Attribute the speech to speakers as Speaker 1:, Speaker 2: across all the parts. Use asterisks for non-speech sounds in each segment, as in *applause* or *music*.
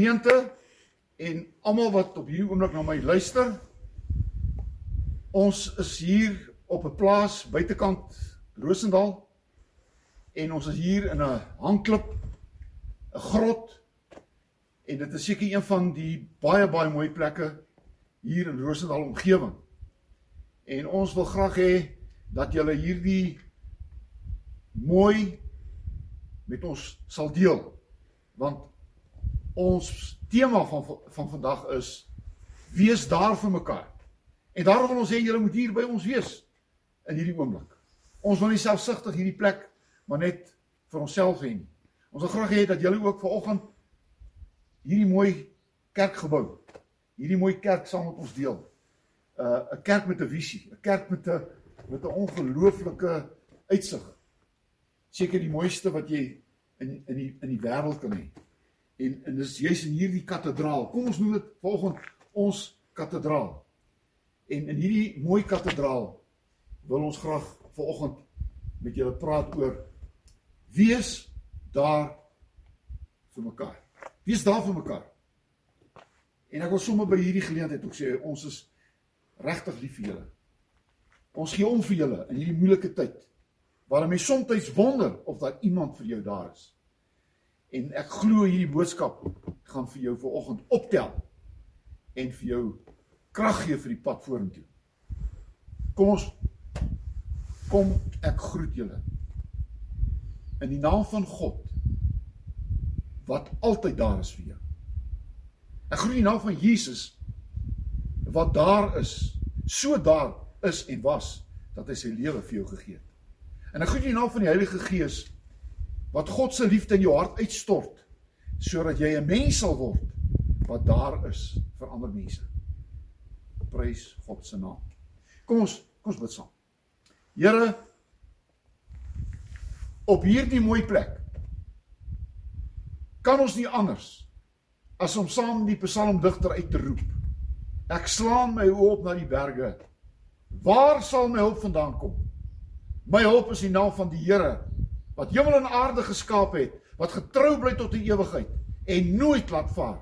Speaker 1: gemeente en almal wat op hierdie oomblik na my luister. Ons is hier op 'n plaas buitekant Rosendal en ons is hier in 'n hangklip, 'n grot en dit is seker een van die baie baie mooi plekke hier in Rosendal omgewing. En ons wil graag hê dat julle hierdie mooi met ons sal deel want ons tema van van vandag is wees daar vir mekaar. En daarom wil ons hê julle moet hier by ons wees in hierdie oomblik. Ons wil nie selfsugtig hierdie plek maar net vir onsself hê nie. Ons wil graag hê dat julle ook vanoggend hierdie mooi kerkgebou, hierdie mooi kerk saam met ons deel. Uh 'n kerk met 'n visie, 'n kerk met 'n met 'n ongelooflike uitsig. Seker die mooiste wat jy in in die in die wêreld kan hê en en dis jy's in hierdie kathedraal. Kom ons noem dit volgens ons kathedraal. En in hierdie mooi kathedraal wil ons graag vanoggend met julle praat oor wees daar vir mekaar. Wees daar vir mekaar. En ek wil sommer by hierdie geleentheid ook sê ons is regtig lief vir julle. Ons gee om vir julle in hierdie moeilike tyd. Waar mense soms wonder of daar iemand vir jou daar is. En ek glo hierdie boodskap gaan vir jou vanoggend optel en vir jou krag gee vir die pad vorentoe. Kom ons kom ek groet julle. In die naam van God wat altyd daar is vir jou. Ek groet die naam van Jesus wat daar is, so daar is en was dat hy sy lewe vir jou gegee het. En ek groet die naam van die Heilige Gees wat God se liefde in jou hart uitstort sodat jy 'n mens sal word wat daar is vir ander mense. Prys God se naam. Kom ons kom ons bid saam. Here op hierdie mooi plek kan ons nie anders as om saam die psalmdigter uit te roep. Ek slaan my oë op na die berge. Waar sal my hulp vandaan kom? My hulp is in die naam van die Here wat hemel en aarde geskaap het, wat getrou bly tot die ewigheid en nooit laat vaar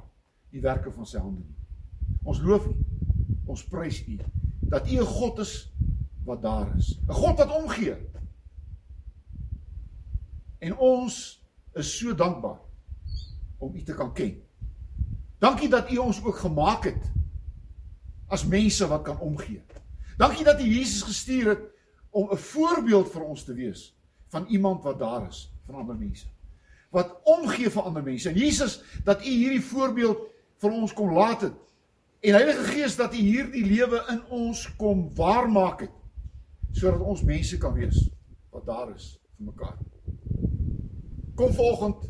Speaker 1: die werke van sy hande nie. Ons loof U. Ons prys U dat U 'n God is wat daar is. 'n God wat omgee. En ons is so dankbaar om U te kan ken. Dankie dat U ons ook gemaak het as mense wat kan omgee. Dankie dat U Jesus gestuur het om 'n voorbeeld vir ons te wees van iemand wat daar is vir ander mense. Wat omgee vir ander mense. En Jesus dat U hierdie voorbeeld vir ons kom laat het. En Heilige Gees dat U hierdie lewe in ons kom waarmaak het sodat ons mense kan wees wat daar is vir mekaar. Kom vanoggend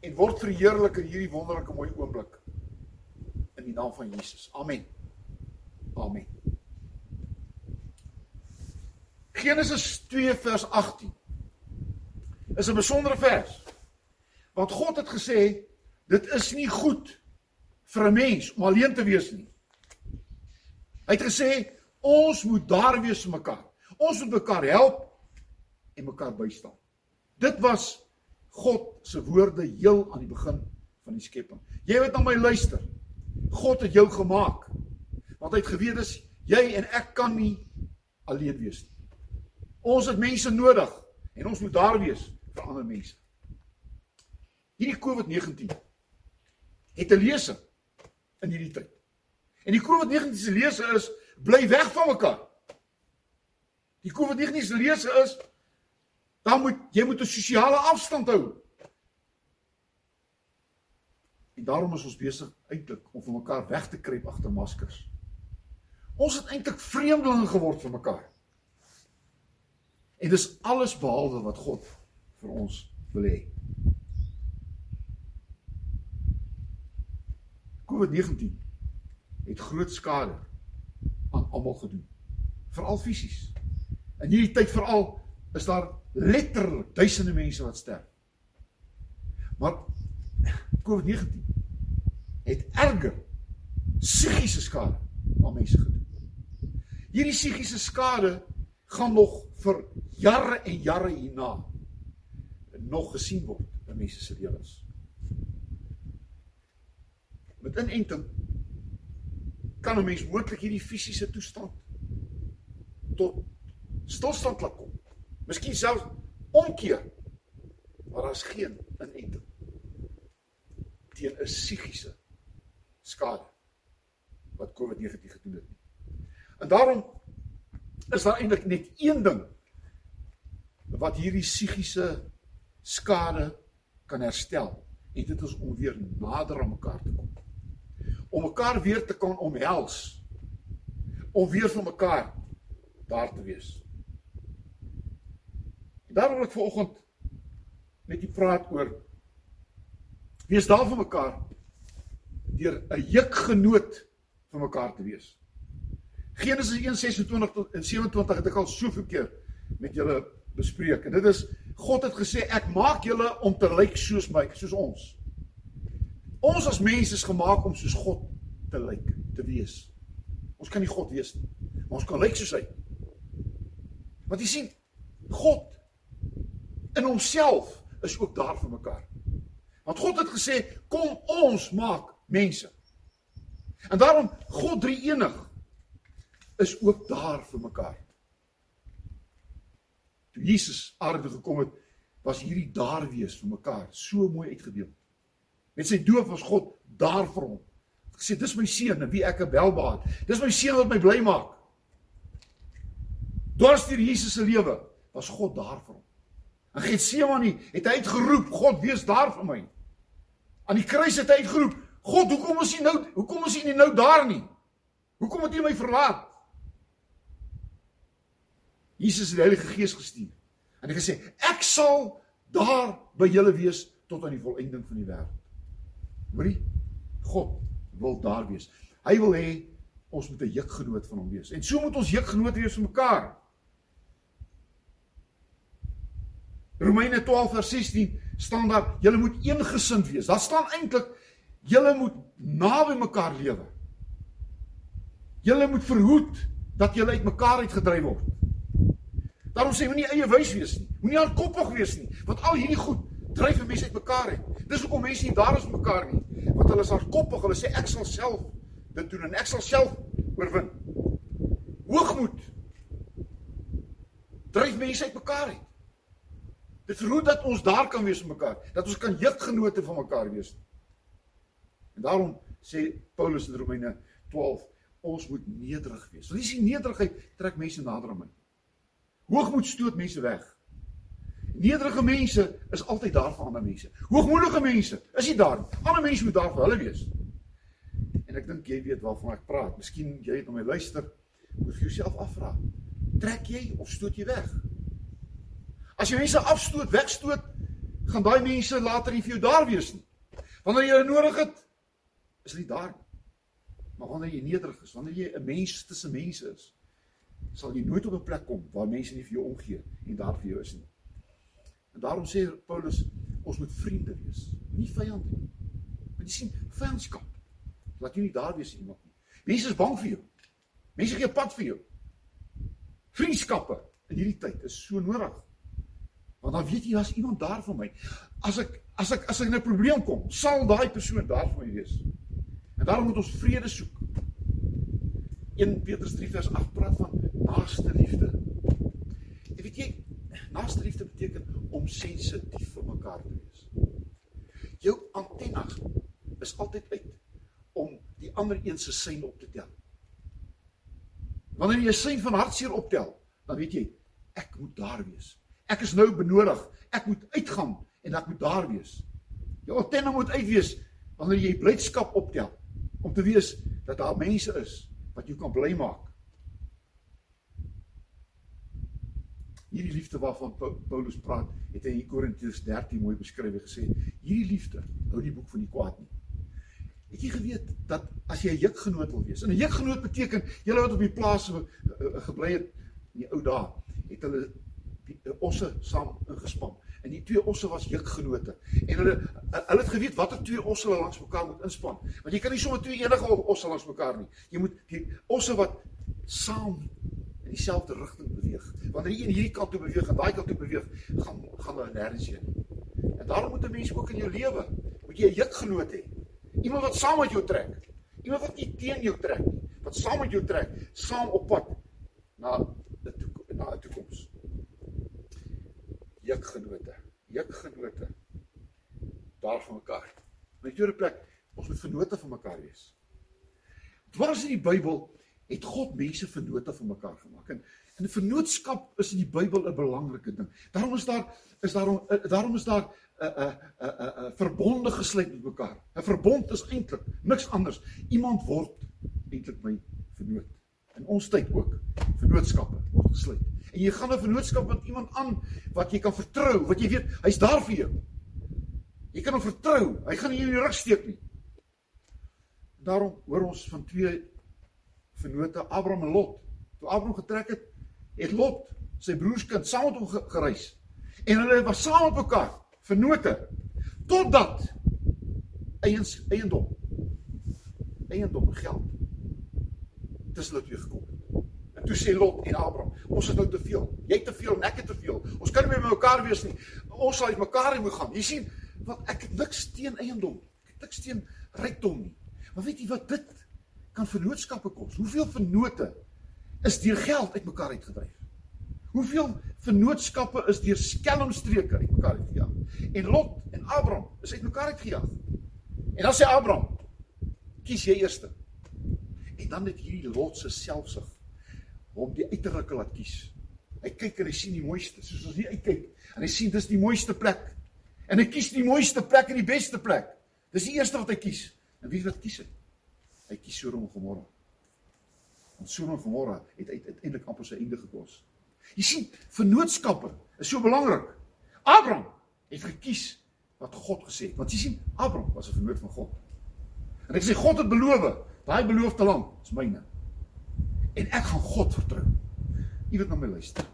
Speaker 1: en word verheerlik in hierdie wonderlike mooi oomblik in die naam van Jesus. Amen. Amen. Genesis 2 vers 18 is 'n besondere vers. Want God het gesê dit is nie goed vir 'n mens om alleen te wees nie. Hy het gesê ons moet daar wees vir mekaar. Ons moet mekaar help en mekaar bystaan. Dit was God se woorde heel aan die begin van die skepping. Jy weet na my luister. God het jou gemaak. Want hy het geweet dis jy en ek kan nie alleen wees nie. Ons het mense nodig en ons moet daar wees vir ander mense. Hierdie COVID-19 het 'n lesing in hierdie tyd. En die COVID-19 se lesing is bly weg van mekaar. Die COVID-19 se lesing is dan moet jy moet 'n sosiale afstand hou. En daarom is ons besig eintlik om van mekaar weg te kruip agter maskers. Ons het eintlik vreemdelinge geword vir mekaar. En dis alles behalwe wat God vir ons wil hê. COVID-19 het groot skade aan almal gedoen. Veral fisies. In hierdie tyd veral is daar letterlik duisende mense wat sterf. Maar COVID-19 het erger psigiese skade aan mense gedoen. Hierdie psigiese skade gaan nog vir jare en jare hierna nog gesien word in mense se lewens. met inenting kan 'n mens moontlik hierdie fisiese toestand tot stilstand laat kom. Miskien selfs omkeer. Maar daar's geen inenting teen 'n psigiese skade wat COVID-19 gedoen het nie. En daarom is daar eintlik net een ding wat hierdie psigiese skade kan herstel en dit is om weer nader aan mekaar te kom. Om mekaar weer te kan omhels. Om weer vir mekaar daar te wees. Daarom wil ek vanoggend met u praat oor wees daar vir mekaar deur 'n jukgenoot vir mekaar te wees. Genesis 1:26 tot 27 het ek al soveel keer met julle bespreek. En dit is God het gesê ek maak julle om te lyk soos my, soos ons. Ons as mense is gemaak om soos God te lyk, te wees. Ons kan nie God wees nie, maar ons kan lyk soos hy. Want jy sien, God in homself is ook daar vir mekaar. Want God het gesê, kom ons maak mense. En daarom God drie enig is ook daar vir mekaar. Toe Jesus aarde gekom het, was hierdie daar wees vir mekaar so mooi uitgebeeld. Met sy doop was God daar vir hom. Hy sê dis my seun wie ek welbaat. Dis my seun wat my bly maak. Dwarsteer Jesus se lewe was God daar vir hom. In Getsemane het hy uitgeroep, God wees daar vir my. Aan die kruis het hy uitgeroep, God, hoekom is U nou, hoekom is U nie nou daar nie? Hoekom het U my verlaat? Jesus het die Heilige Gees gestuur. En hy gesê, ek sal daar by julle wees tot aan die volëinding van die wêreld. Hoorie? God wil daar wees. Hy wil hê ons moet 'n jukgenoot van hom wees. En so moet ons jukgenoot wees vir mekaar. Romeine 12 vers 16 staan daar julle moet eengesind wees. Daar staan eintlik julle moet naby mekaar lewe. Julle moet verhoed dat julle uitmekaar uitgedryf word. Daarom sê moenie eie wys wees nie. Moenie hardkoppig wees nie, want al hierdie goed dryf mense uitmekaar uit. Dis hoekom mense nie daar is mekaar nie, want hulle is hardkoppig. Hulle sê ek sal self dit doen en ek sal self oorwin. Hoogmoed dryf mense uitmekaar uit. Dit verhoed dat ons daar kan wees met mekaar, dat ons kan jukgenote van mekaar wees. En daarom sê Paulus in Romeine 12, ons moet nederig wees. Want as jy nederigheid trek mense nader aan my. Hoogmoed stoot mense weg. Nederige mense is altyd daar vir ander mense. Hoogmoedige mense is nie daar nie. Ander mense moet daar vir hulle wees. En ek dink jy weet waarvan ek praat. Miskien jy het om my luister, moet vir jouself afvra. Trek jy of stoot jy weg? As jy mense afstoot, wegstoot, gaan daai mense later nie vir jou daar wees nie. Wanneer jy hulle nodig het, is hulle daar nie. Maar wanneer jy nederig is, wanneer jy 'n mens tussen mense is, sal jy nooit op 'n plek kom waar mense nie vir jou omgee en daar vir jou is nie. En daarom sê Paulus, ons moet vriende wees, nie vyande nie. Want jy sien, vyandskap laat jou nie daar wees iemand nie. Mense is bang vir jou. Mense gee pad vir jou. Vriendskappe in hierdie tyd is so nodig. Want dan weet jy as iemand daar vir my. As ek as ek as ek in 'n probleem kom, sal daai persoon daar vir my wees. En daarom moet ons vrede soek. 1 Petrus 3 vers 8 praat van naaste liefde. Jy weet jy, naaste liefde beteken om sensitief vir mekaar te wees. Jou antenna is altyd uit om die ander een se sein op te tel. Wanneer jy 'n sein van hartseer optel, dan weet jy ek moet daar wees. Ek is nou benodig. Ek moet uitgaan en ek moet daar wees. Jou antenne moet uit wees wanneer jy blydskap optel om te weet dat daar mense is wat jou kan bly maak. Hierdie liefde waarvan Paulus praat, het hy in Korintiërs 13 mooi beskryf en gesê, hierdie liefde hou die boek van die kwaad nie. Het jy geweet dat as jy 'n jukgenoot wil wees, en 'n jukgenoot beteken julle wat op die plaas gebly het in die ou dae, het hulle die osse saam ingespan. En die twee osse was jukgenote. En hulle hulle het geweet watter twee osse hulle langs mekaar moet inspan. Want jy kan nie sommer twee enige osse langs mekaar nie. Jy moet die osse wat saam in dieselfde rigting beweeg. Wanneer jy in hierdie kant toe beweeg en daai kant toe beweeg, gaan gaan hulle nêrens heen. En daarom moet 'n mens ook in jou lewe moet jy 'n jukgenoot hê. Iemand wat saam met jou trek. Iemand wat nie teen jou trek nie, wat saam met jou trek, saam op pad na 'n na 'n toekoms. Juk-genote, juk-genote daar van mekaar. My tweede plek, ons moet vennote van mekaar wees. Dwars in die Bybel het God mense vennote van mekaar gemaak. En en 'n vennootskap is in die Bybel 'n belangrike ding. Daarom is daar is daarom daarom is daar 'n 'n 'n 'n verbonde gesluit met mekaar. 'n Verbond is eintlik niks anders. Iemand word eintlik my vennoot. In ons tyd ook vennootskappe word gesluit. En jy gaan 'n vennootskap met iemand aan wat jy kan vertrou, wat jy weet hy's daar vir jou. Jy kan hom vertrou. Hy gaan nie in jou rug steek nie. Daarom hoor ons van twee vennote Abraham en Lot. Toe Abraham getrek het, het Lot sy broerskind saam met hom gereis. En hulle was saam met mekaar vennote totdat eiens eiendom eiendom geld tussen hulle twee gekom het. En toe sê Lot en Abraham, ons het nou te veel. Jy het te veel ek het te veel. Ons kan nie meer met mekaar wees nie. Ons sal uit mekaar moet gaan. Jy sien, wat ek niks teen eiendom. Ek niks teen rykdom nie. Maar weet jy wat dit kan vennootskappe kos? Hoeveel vennote is deur geld uitmekaar uitgedryf? Hoeveel vennootskappe is deur skelmstreke uitmekaar uitgejaag? En Lot en Abraham is uitmekaar uitgejaag. En dan sê Abraham: "Kies jy eerste." En dan het hierdie Lot se selfsug hom die uiterlike laat kies. Hy kyk en hy sien die mooiste, soos ons hier uitkyk. En hy sien dis die mooiste plek. En hy kies die mooiste plek en die beste plek. Dis die eerste wat hy kies. En wie wat kies hy? Hy kies Sodom en Gomorra. Want Sodom en Gomorra het uiteindelik amper sy einde gekos. Jy sien, vennootskappe is so belangrik. Abraham het gekies wat God gesê het. Want jy sien, Abraham was 'n vennoot van God. En hy sê God het beloof, daai beloofde land is myne. En ek gaan God vertrou. Jy moet na my luister.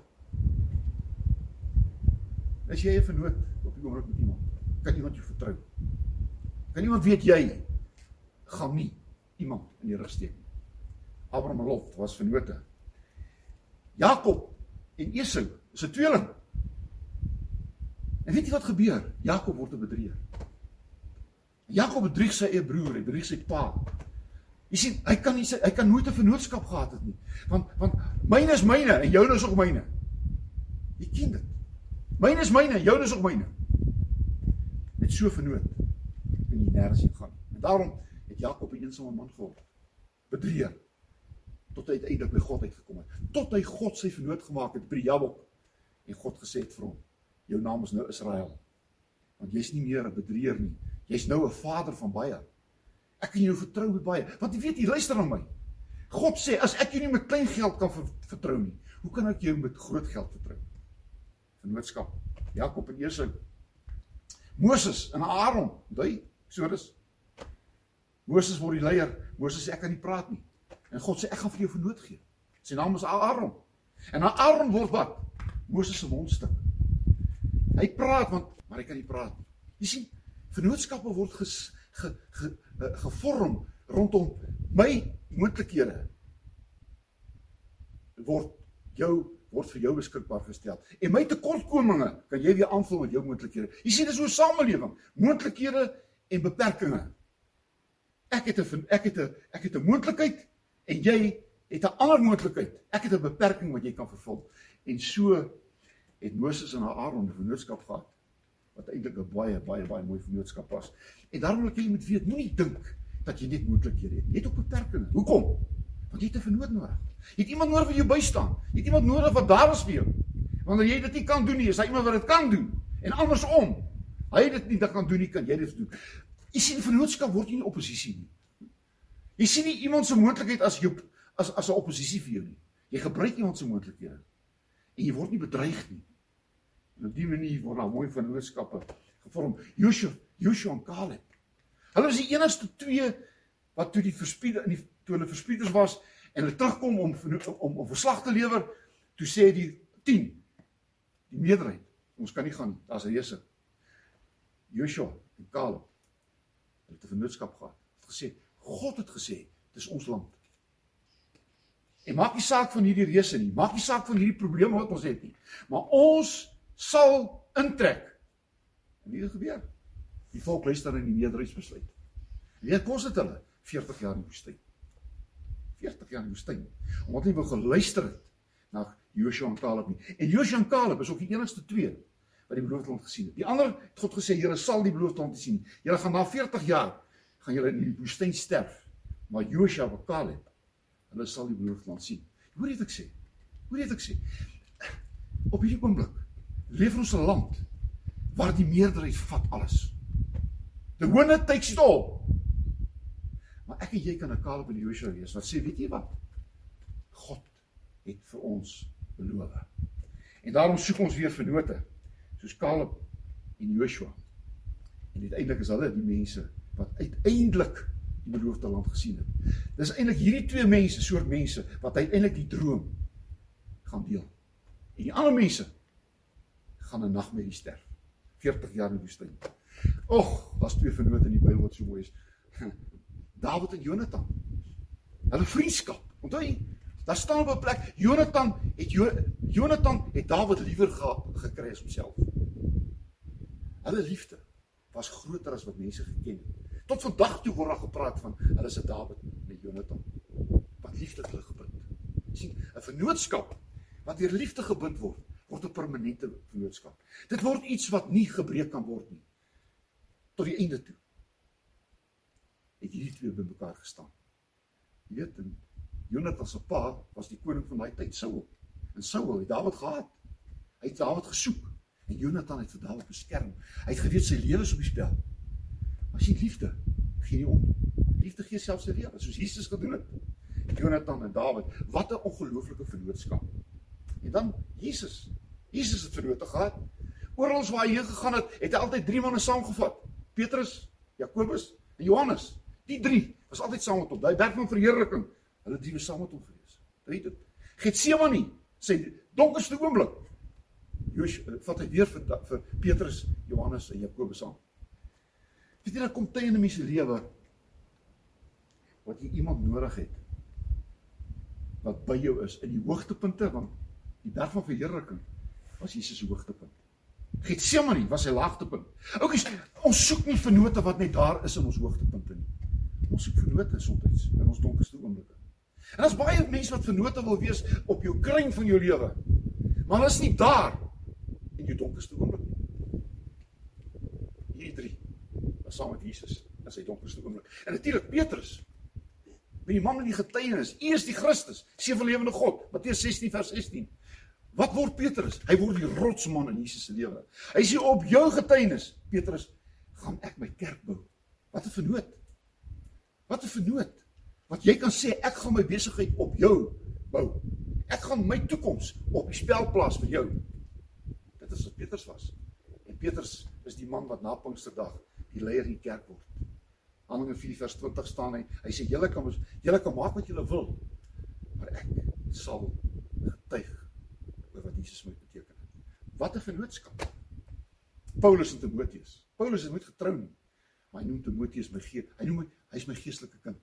Speaker 1: As jy 'n vennoot op die oomblik met iemand, kan iemand jou vertrou. Kan iemand weet jy gaan nie iemand in die rug steek nie. Abraham en Lot was vennote. Jakob en Esau is 'n tweeling. En weet jy wat gebeur? Jakob word bedreig. Jakob bedrieg sy eie broer, hy bedrieg sy pa. Jy sien, hy kan nie hy kan nooit 'n vennootskap gehad het nie. Want want myne is myne en joune is ook myne. Jy ken dit. Myne is myne, joune is ook myne. Met so vernoot kan jy nêrens gaan. En daarom het Jakob 'n eensame man geword. Bedreig tot hy uiteindelik by God uitgekom het. Tot hy God sy vernoot gemaak het by Jabok en God gesê het vir hom: "Jou naam is nou Israel." Want jy's nie meer 'n bedrieger nie. Jy's nou 'n vader van baie. Ek kan jou vertrou met baie. Want jy weet, jy luister na my. God sê as ek jou nie met klein geld kan vertrou nie, hoe kan ek jou met groot geld vertrou? Vennootskap. Jakob en Esau. Moses en Aaron, daai Exodus. Moses word die leier. Moses sê ek kan nie praat nie. En God sê ek gaan vir jou vernoot gee. Sy naam is Aaron. En Aaron word wat? Moses se mondstuk. Hy praat want maar hy kan nie praat nie. Jy sien, vennootskappe word ges, ge, ge, ge, gevorm rondom my moontlikhede. Word jou word vir jou beskikbaar gestel. En my tekortkominge kan jy weer aanvul met jou moontlikhede. Jy sien dis hoe samelewing, moontlikhede en beperkings. Ek het 'n ek het 'n ek het 'n moontlikheid en jy het 'n ander moontlikheid. Ek het 'n beperking wat jy kan vervul. En so het Moses en Aaron 'n vennootskap gehad wat eintlik 'n baie baie baie mooi vennootskap was. En daarom wil ek julle moet weet, moenie dink dat jy net moontlikhede het. Jy het ook beperkings. Hoekom? Want jy het 'n vennoot nodig. Jy het iemand nodig wat jou bystaan. Jy het iemand nodig wat daar is vir jou. Wanneer jy dit nie kan doen nie, is daar iemand wat dit kan doen. En andersom, hy dit nie kan doen nie, kan jy dit doen. Jy sien vennootskap word nie oppositie nie. Jy sien nie iemand se moontlikheid as jou as as 'n oppositie vir jou nie. Jy gebruik iemand se moontlikhede. En jy word nie bedreig nie. En op dié manier word daar mooi vennootskappe gevorm. Joshua, Joshua en Caleb. Hulle is die enigste twee wat toe die verspiede in die toe hulle verspieders was en hulle terugkom om om om verslag te lewer, toe sê die 10 die meerderheid, ons kan nie gaan, daar's 'n reuse. Joshua en Caleb het 'n vennootskap gehad. Het gesê God het gesê, dis ons land. En maak nie saak van hierdie reuse nie, maak nie saak van hierdie probleme wat ons het nie, maar ons sal intrek. En dit gebeur. Die volk luister in die nederheidsbesluit. Weet kos dit hulle 40 jaar in die woestyn. 40 jaar in die woestyn. Omdat hulle nie wou geluister het na Joshua en Caleb nie. En Joshua en Caleb is ook die enigste twee wat die beloofde land gesien het. Die ander het God gesê, "Julle sal die beloofde land sien. Julle gaan na 40 jaar gaan julle in die woestyn sterf." Maar Joshua en Caleb, hulle sal die beloofde land sien. Hoor jy wat ek sê? Hoor jy wat ek sê? Op hierdie oomblik leef ons 'n land waar die meerderheid vat alles. The winner takes it all. Maar ek en jy kan 'n Caleb en Joshua wees wat sê, weet jy wat? God het vir ons beloof. En daarom soek ons weer vennote soos Caleb en Joshua. En uiteindelik is hulle die mense wat uiteindelik die beloofde land gesien het. Dis eintlik hierdie twee mense, soort mense wat uiteindelik die droom gaan deel. En die ander mense gaan 'n nagmerrie sterf. 40 jaar in die woestyn. Och, daar's twee vennote in die Bybel wat so mooi is. *laughs* Dawid en Jonathan. Hulle vriendskap. Onthou jy? Daar staan op 'n plek Jonathan het jo Jonathan het Dawid liewer ge gekry as homself. Hulle liefde was groter as wat mense geken het. Tot vandag toe word daar gepraat van hulle se Dawid en Jonathan. Wat liefde hulle gebind. Sien, 'n vennootskap wat deur liefde gebind word, word 'n permanente vennootskap. Dit word iets wat nie gebreek kan word nie. Tot die einde toe. Het hierdie twee by mekaar gestaan. Jy weet, en Jonathan se pa was die koning van daai tyd, Saul. En Saul het Dawid gehaat. Hy het Dawid gesoek en Jonathan het vir Dawid beskerm. Hy het geweet sy lewe is op die spel. Maar as jy liefde gee nie om. Liefde gee selfs sy lewe, soos Jesus gedoen het. Jonathan en Dawid, wat 'n ongelooflike vennootskap. En dan Jesus. Jesus het vernoote gehad. Oral waar hy heen gegaan het, het hy altyd drie manne saamgevat. Petrus, Jakobus en Johannes. Die drie was altyd saam met hom. Daai berg van verheerliking. Hulle drie was saam met hom gewees. Weet dit? Getsemane, sê donkerste oomblik. Joos vat hy weer vir vir Petrus, Johannes en Jakobus aan. Weet jy dan kom tye in 'n mens se lewe wat jy iemand nodig het wat by jou is in die hoogtepunte want die berg van verheerliking was Jesus se hoogtepunt. Getsemane was sy laagtepunt. Oukies, ons soek nie vennote wat net daar is in ons hoogtepunte nie. Ons soek vennote soms in ons donkerste oomblikke. En daar's baie mense wat vennote wil wees op jou kruin van jou lewe. Maar hulle is nie daar in jou donkerste oomblik nie. Hierdie drie was saam met Jesus in sy donkerste oomblik. En natuurlik Petrus. Wie die man met die getuienis, U is die Christus, van lewende God. Matteus 16 vers 16. Wat word Petrus? Hy word die rotsman in Jesus se lewe. Hy sê op jou getuienis, Petrus, gaan ek my kerk bou. Wat 'n vernoot. Wat 'n vernoot. Wat jy kan sê ek gaan my besigheid op jou bou. Ek gaan my toekoms op die spel plaas vir jou. Dit is wat Petrus was. En Petrus is die man wat na Pinksterdag die leier in die kerk word. Handelinge 4 vers 20 staan hy. Hy sê julle kan julle kan maak wat julle wil, maar ek sal getuig oor wat Jesus my beteken het. Wat 'n vennootskap. Paulus en Timoteus. Paulus het nooit getrou nie, maar hy noem Timoteus my gee. Hy noem hy hy's my geestelike kind.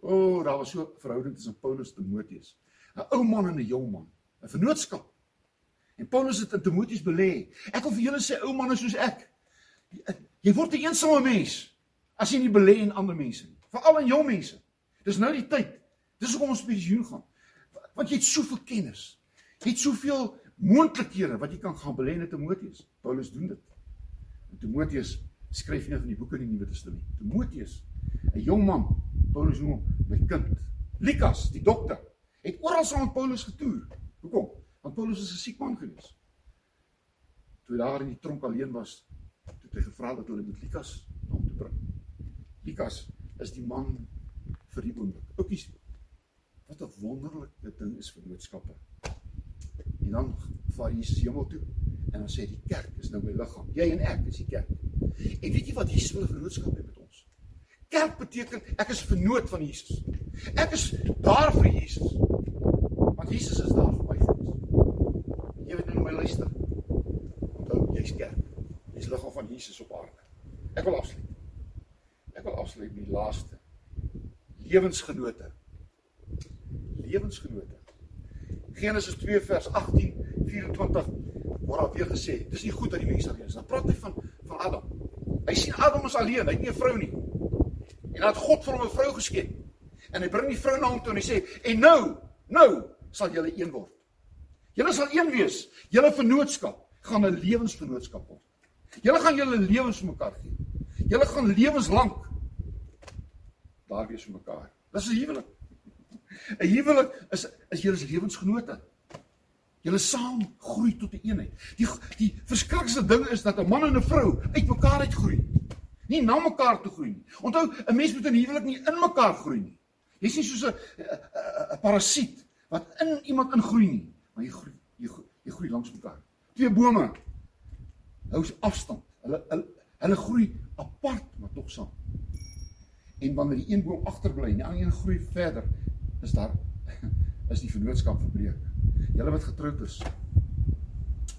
Speaker 1: O, oh, daar was so 'n verhouding tussen Paulus en Timoteus. 'n Ou man en 'n jong man, 'n vennootskap. En Paulus het in Timoteus belê. Ek wil vir julle sê ou manne soos ek, jy word 'n eensame mens as jy nie belê in ander mense nie. Veral in jong mense. Dis nou die tyd. Dis hoekom ons pensioen gaan. Want jy het soveel kennis. Jy het soveel moontlikhede wat jy kan gaan belê in Timoteus. Paulus doen dit. En Timoteus skryf een van die boeke in die Nuwe Testament. Timoteus, 'n jong man, Paulus noem hom my kind. Lukas, die dokter, het oral saam met Paulus getoer. Hoekom? Want Paulus is 'n siek man gewees. Toe daar in die tronk alleen was, het hy gevra dat hulle met Lukas na hom toe bring. Lukas is die man vir die oomblik. Oukies, wat 'n wonderlike ding is vir noodskappe. En dan vaar Jesus hemel toe en dan sê die kerk is nou my liggaam. Jy en ek is die kerk. En weet jy wat Jesus wil vennootskap hê met ons? Kerk beteken ek is vernoot van Jesus. Ek is daar vir Jesus. Want Jesus is daar vir my. Jy weet nou my luister. Onthou jy's kerk. Jy's liggaam van Jesus op aarde. Ek wil afsluit. Ek wil afsluit met die laaste lewensgenote. Lewensgenote. Genesis 2 vers 18 24 word daar weer gesê, dis nie goed dat die mens alleen is. Dan praat hy van van Adam. Hy sien Adam is alleen, hy het nie 'n vrou nie. En dan het God vir hom 'n vrou geskep. En hy bring die vrou na hom toe en hy sê: "En nou, nou sal julle een word. Julle sal een wees. Julle vennootskap gaan 'n lewensvennootskap word. Julle gaan julle lewens mekaar gee. Julle gaan lewenslank daar wees vir mekaar. Dis 'n huwelik. 'n Huwelik is is julle lewensgenote. Julle saam groei tot 'n een eenheid. Die die verskriklikste ding is dat 'n man en 'n vrou uit mekaar uitgroei. Nie na mekaar toe groei nie. Onthou, 'n mens moet in huwelik nie in mekaar groei nie. Jy's nie soos 'n 'n parasiet wat in iemand ingroei nie, maar jy groei jy groei, jy groei langs mekaar. Twee bome hou afstand. Hulle hulle hulle groei apart, maar tog saam. En wanneer die een boom agterbly en die ander een groei verder, is daar *laughs* is die vennootskap verbreek. Julle wat getroud is,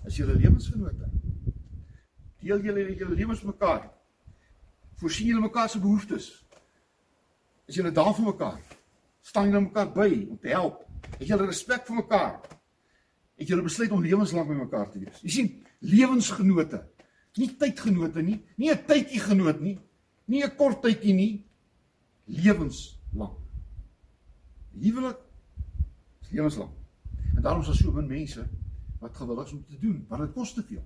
Speaker 1: is julle lewensvennote. Deel julle julle lewens mekaar voorsien julle mekaar se behoeftes. Is julle daar vir mekaar? Staan julle mekaar by om te help? Het julle respek vir mekaar? Het julle besluit om lewenslank met mekaar te wees? Jy sien, lewensgenote, nie tydgenote nie, nie 'n tydjie genoot nie, nie 'n kort tydjie nie, lewenslank. Huwelik is lewenslank. En daarom is daar so min mense wat gewillig is om te doen, want dit kos te veel.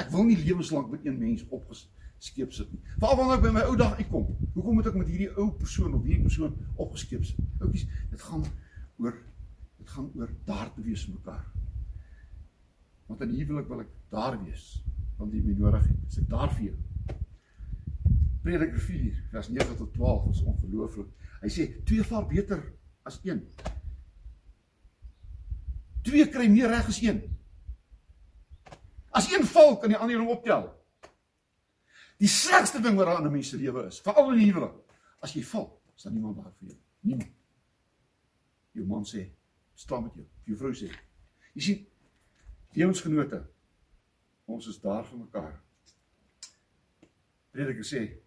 Speaker 1: Ek wil nie lewenslank met een mens opgestel skeep sit nie. Veral wanneer ek by my ou dag uitkom. Hoekom moet ek met hierdie ou persoon of hierdie persoon opgeskeep sit? Oukies, dit gaan oor dit gaan oor daar te wees vir mekaar. Want in huwelik wil ek daar wees want jy my nodig het. As ek daar vir jou. Prediker 4 vers 9 tot 12 is ongelooflik. Hy sê twee vaar beter as een. Twee kry meer reg as een. As een val kan die ander hom optel. Die slegste ding wat daar in 'n mens se lewe is, veral in die huwelik, as jy val, is daar niemand daar vir jou. Niemand. Jou man sê, "Staan met jou." Jou vrou sê, "Jy sien, lewensgenote, ons is daar vir mekaar." Prediker sê,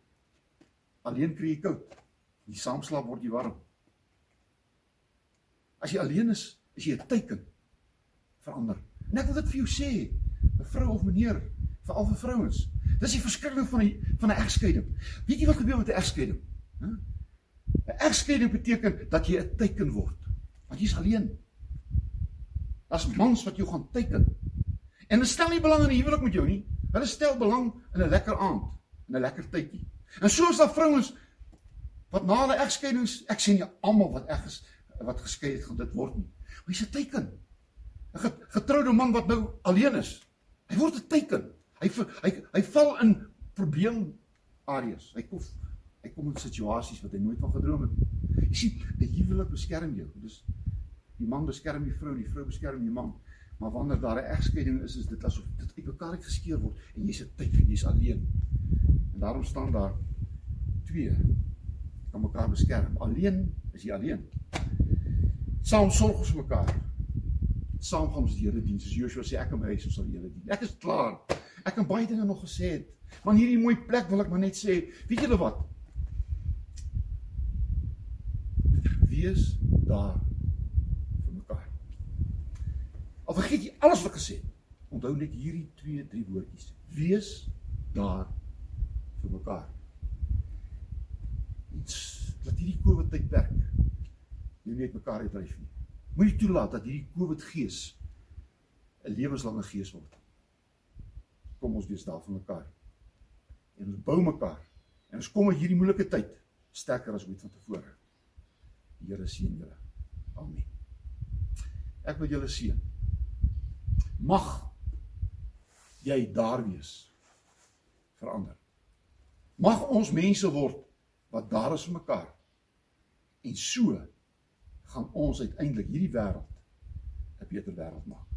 Speaker 1: "Alleen kry jy koud, jy saamslaap word jy warm." As jy alleen is, is jy 'n teken vir ander. En ek wil dit vir jou sê, mevrou of meneer, veral vir vrouens. Dis die verskrikking van die van 'n egskeiding. Weet jy wat gebeur met 'n egskeiding? 'n Egskeiding beteken dat jy 'n teken word. Want jy's alleen. As mans wat jou gaan teken. En hulle stel nie belang in 'n huwelik met jou nie. Hulle stel belang in 'n lekker aand, in 'n lekker tydjie. En so is daar vrouens wat na hulle egskeidings, ek sê nie almal wat eg is wat geskei het gaan dit word nie. Maar jy's 'n teken. 'n Getroude man wat nou alleen is, hy word 'n teken. Hy hy hy val in probleem areas. Hy kom hy kom in situasies wat hy nooit van gedroom het. Jy sien, die huwelik beskerm jou. Dis die man beskerm die vrou, die vrou beskerm die man. Maar wanneer daar 'n egskeiding is, is dit asof dit uit mekaar geskeur word en jy's 'n tyd en jy's alleen. En daarom staan daar twee kan mekaar beskerm. Alleen is jy alleen. Saam sorg ons mekaar. Saam gaan ons die Here dien. Soos Joshua sê ek en my huis sal die Here dien. Ek is klaar. Ek kan baie dinge nog gesê het. Maar hierdie mooi plek wil ek maar net sê, weet julle wat? Wees daar vir mekaar. Al vergeet jy alles wat ek gesê het, onthou net hierdie twee, drie woordjies. Wees daar vir mekaar. Iets dat hierdie COVID tydperk jy net mekaar uitdryf nie. Moenie toelaat dat hierdie COVID gees 'n lewenslange gees word kom ons wees daar vir mekaar. En ons bou mekaar. En ons kom uit hierdie moeilike tyd sterker as ooit vantevore. Die Here seën julle. Amen. Ek wil julle seën. Mag jy daar wees vir ander. Mag ons mense word wat daar is vir mekaar. En so gaan ons uiteindelik hierdie wêreld 'n beter wêreld maak.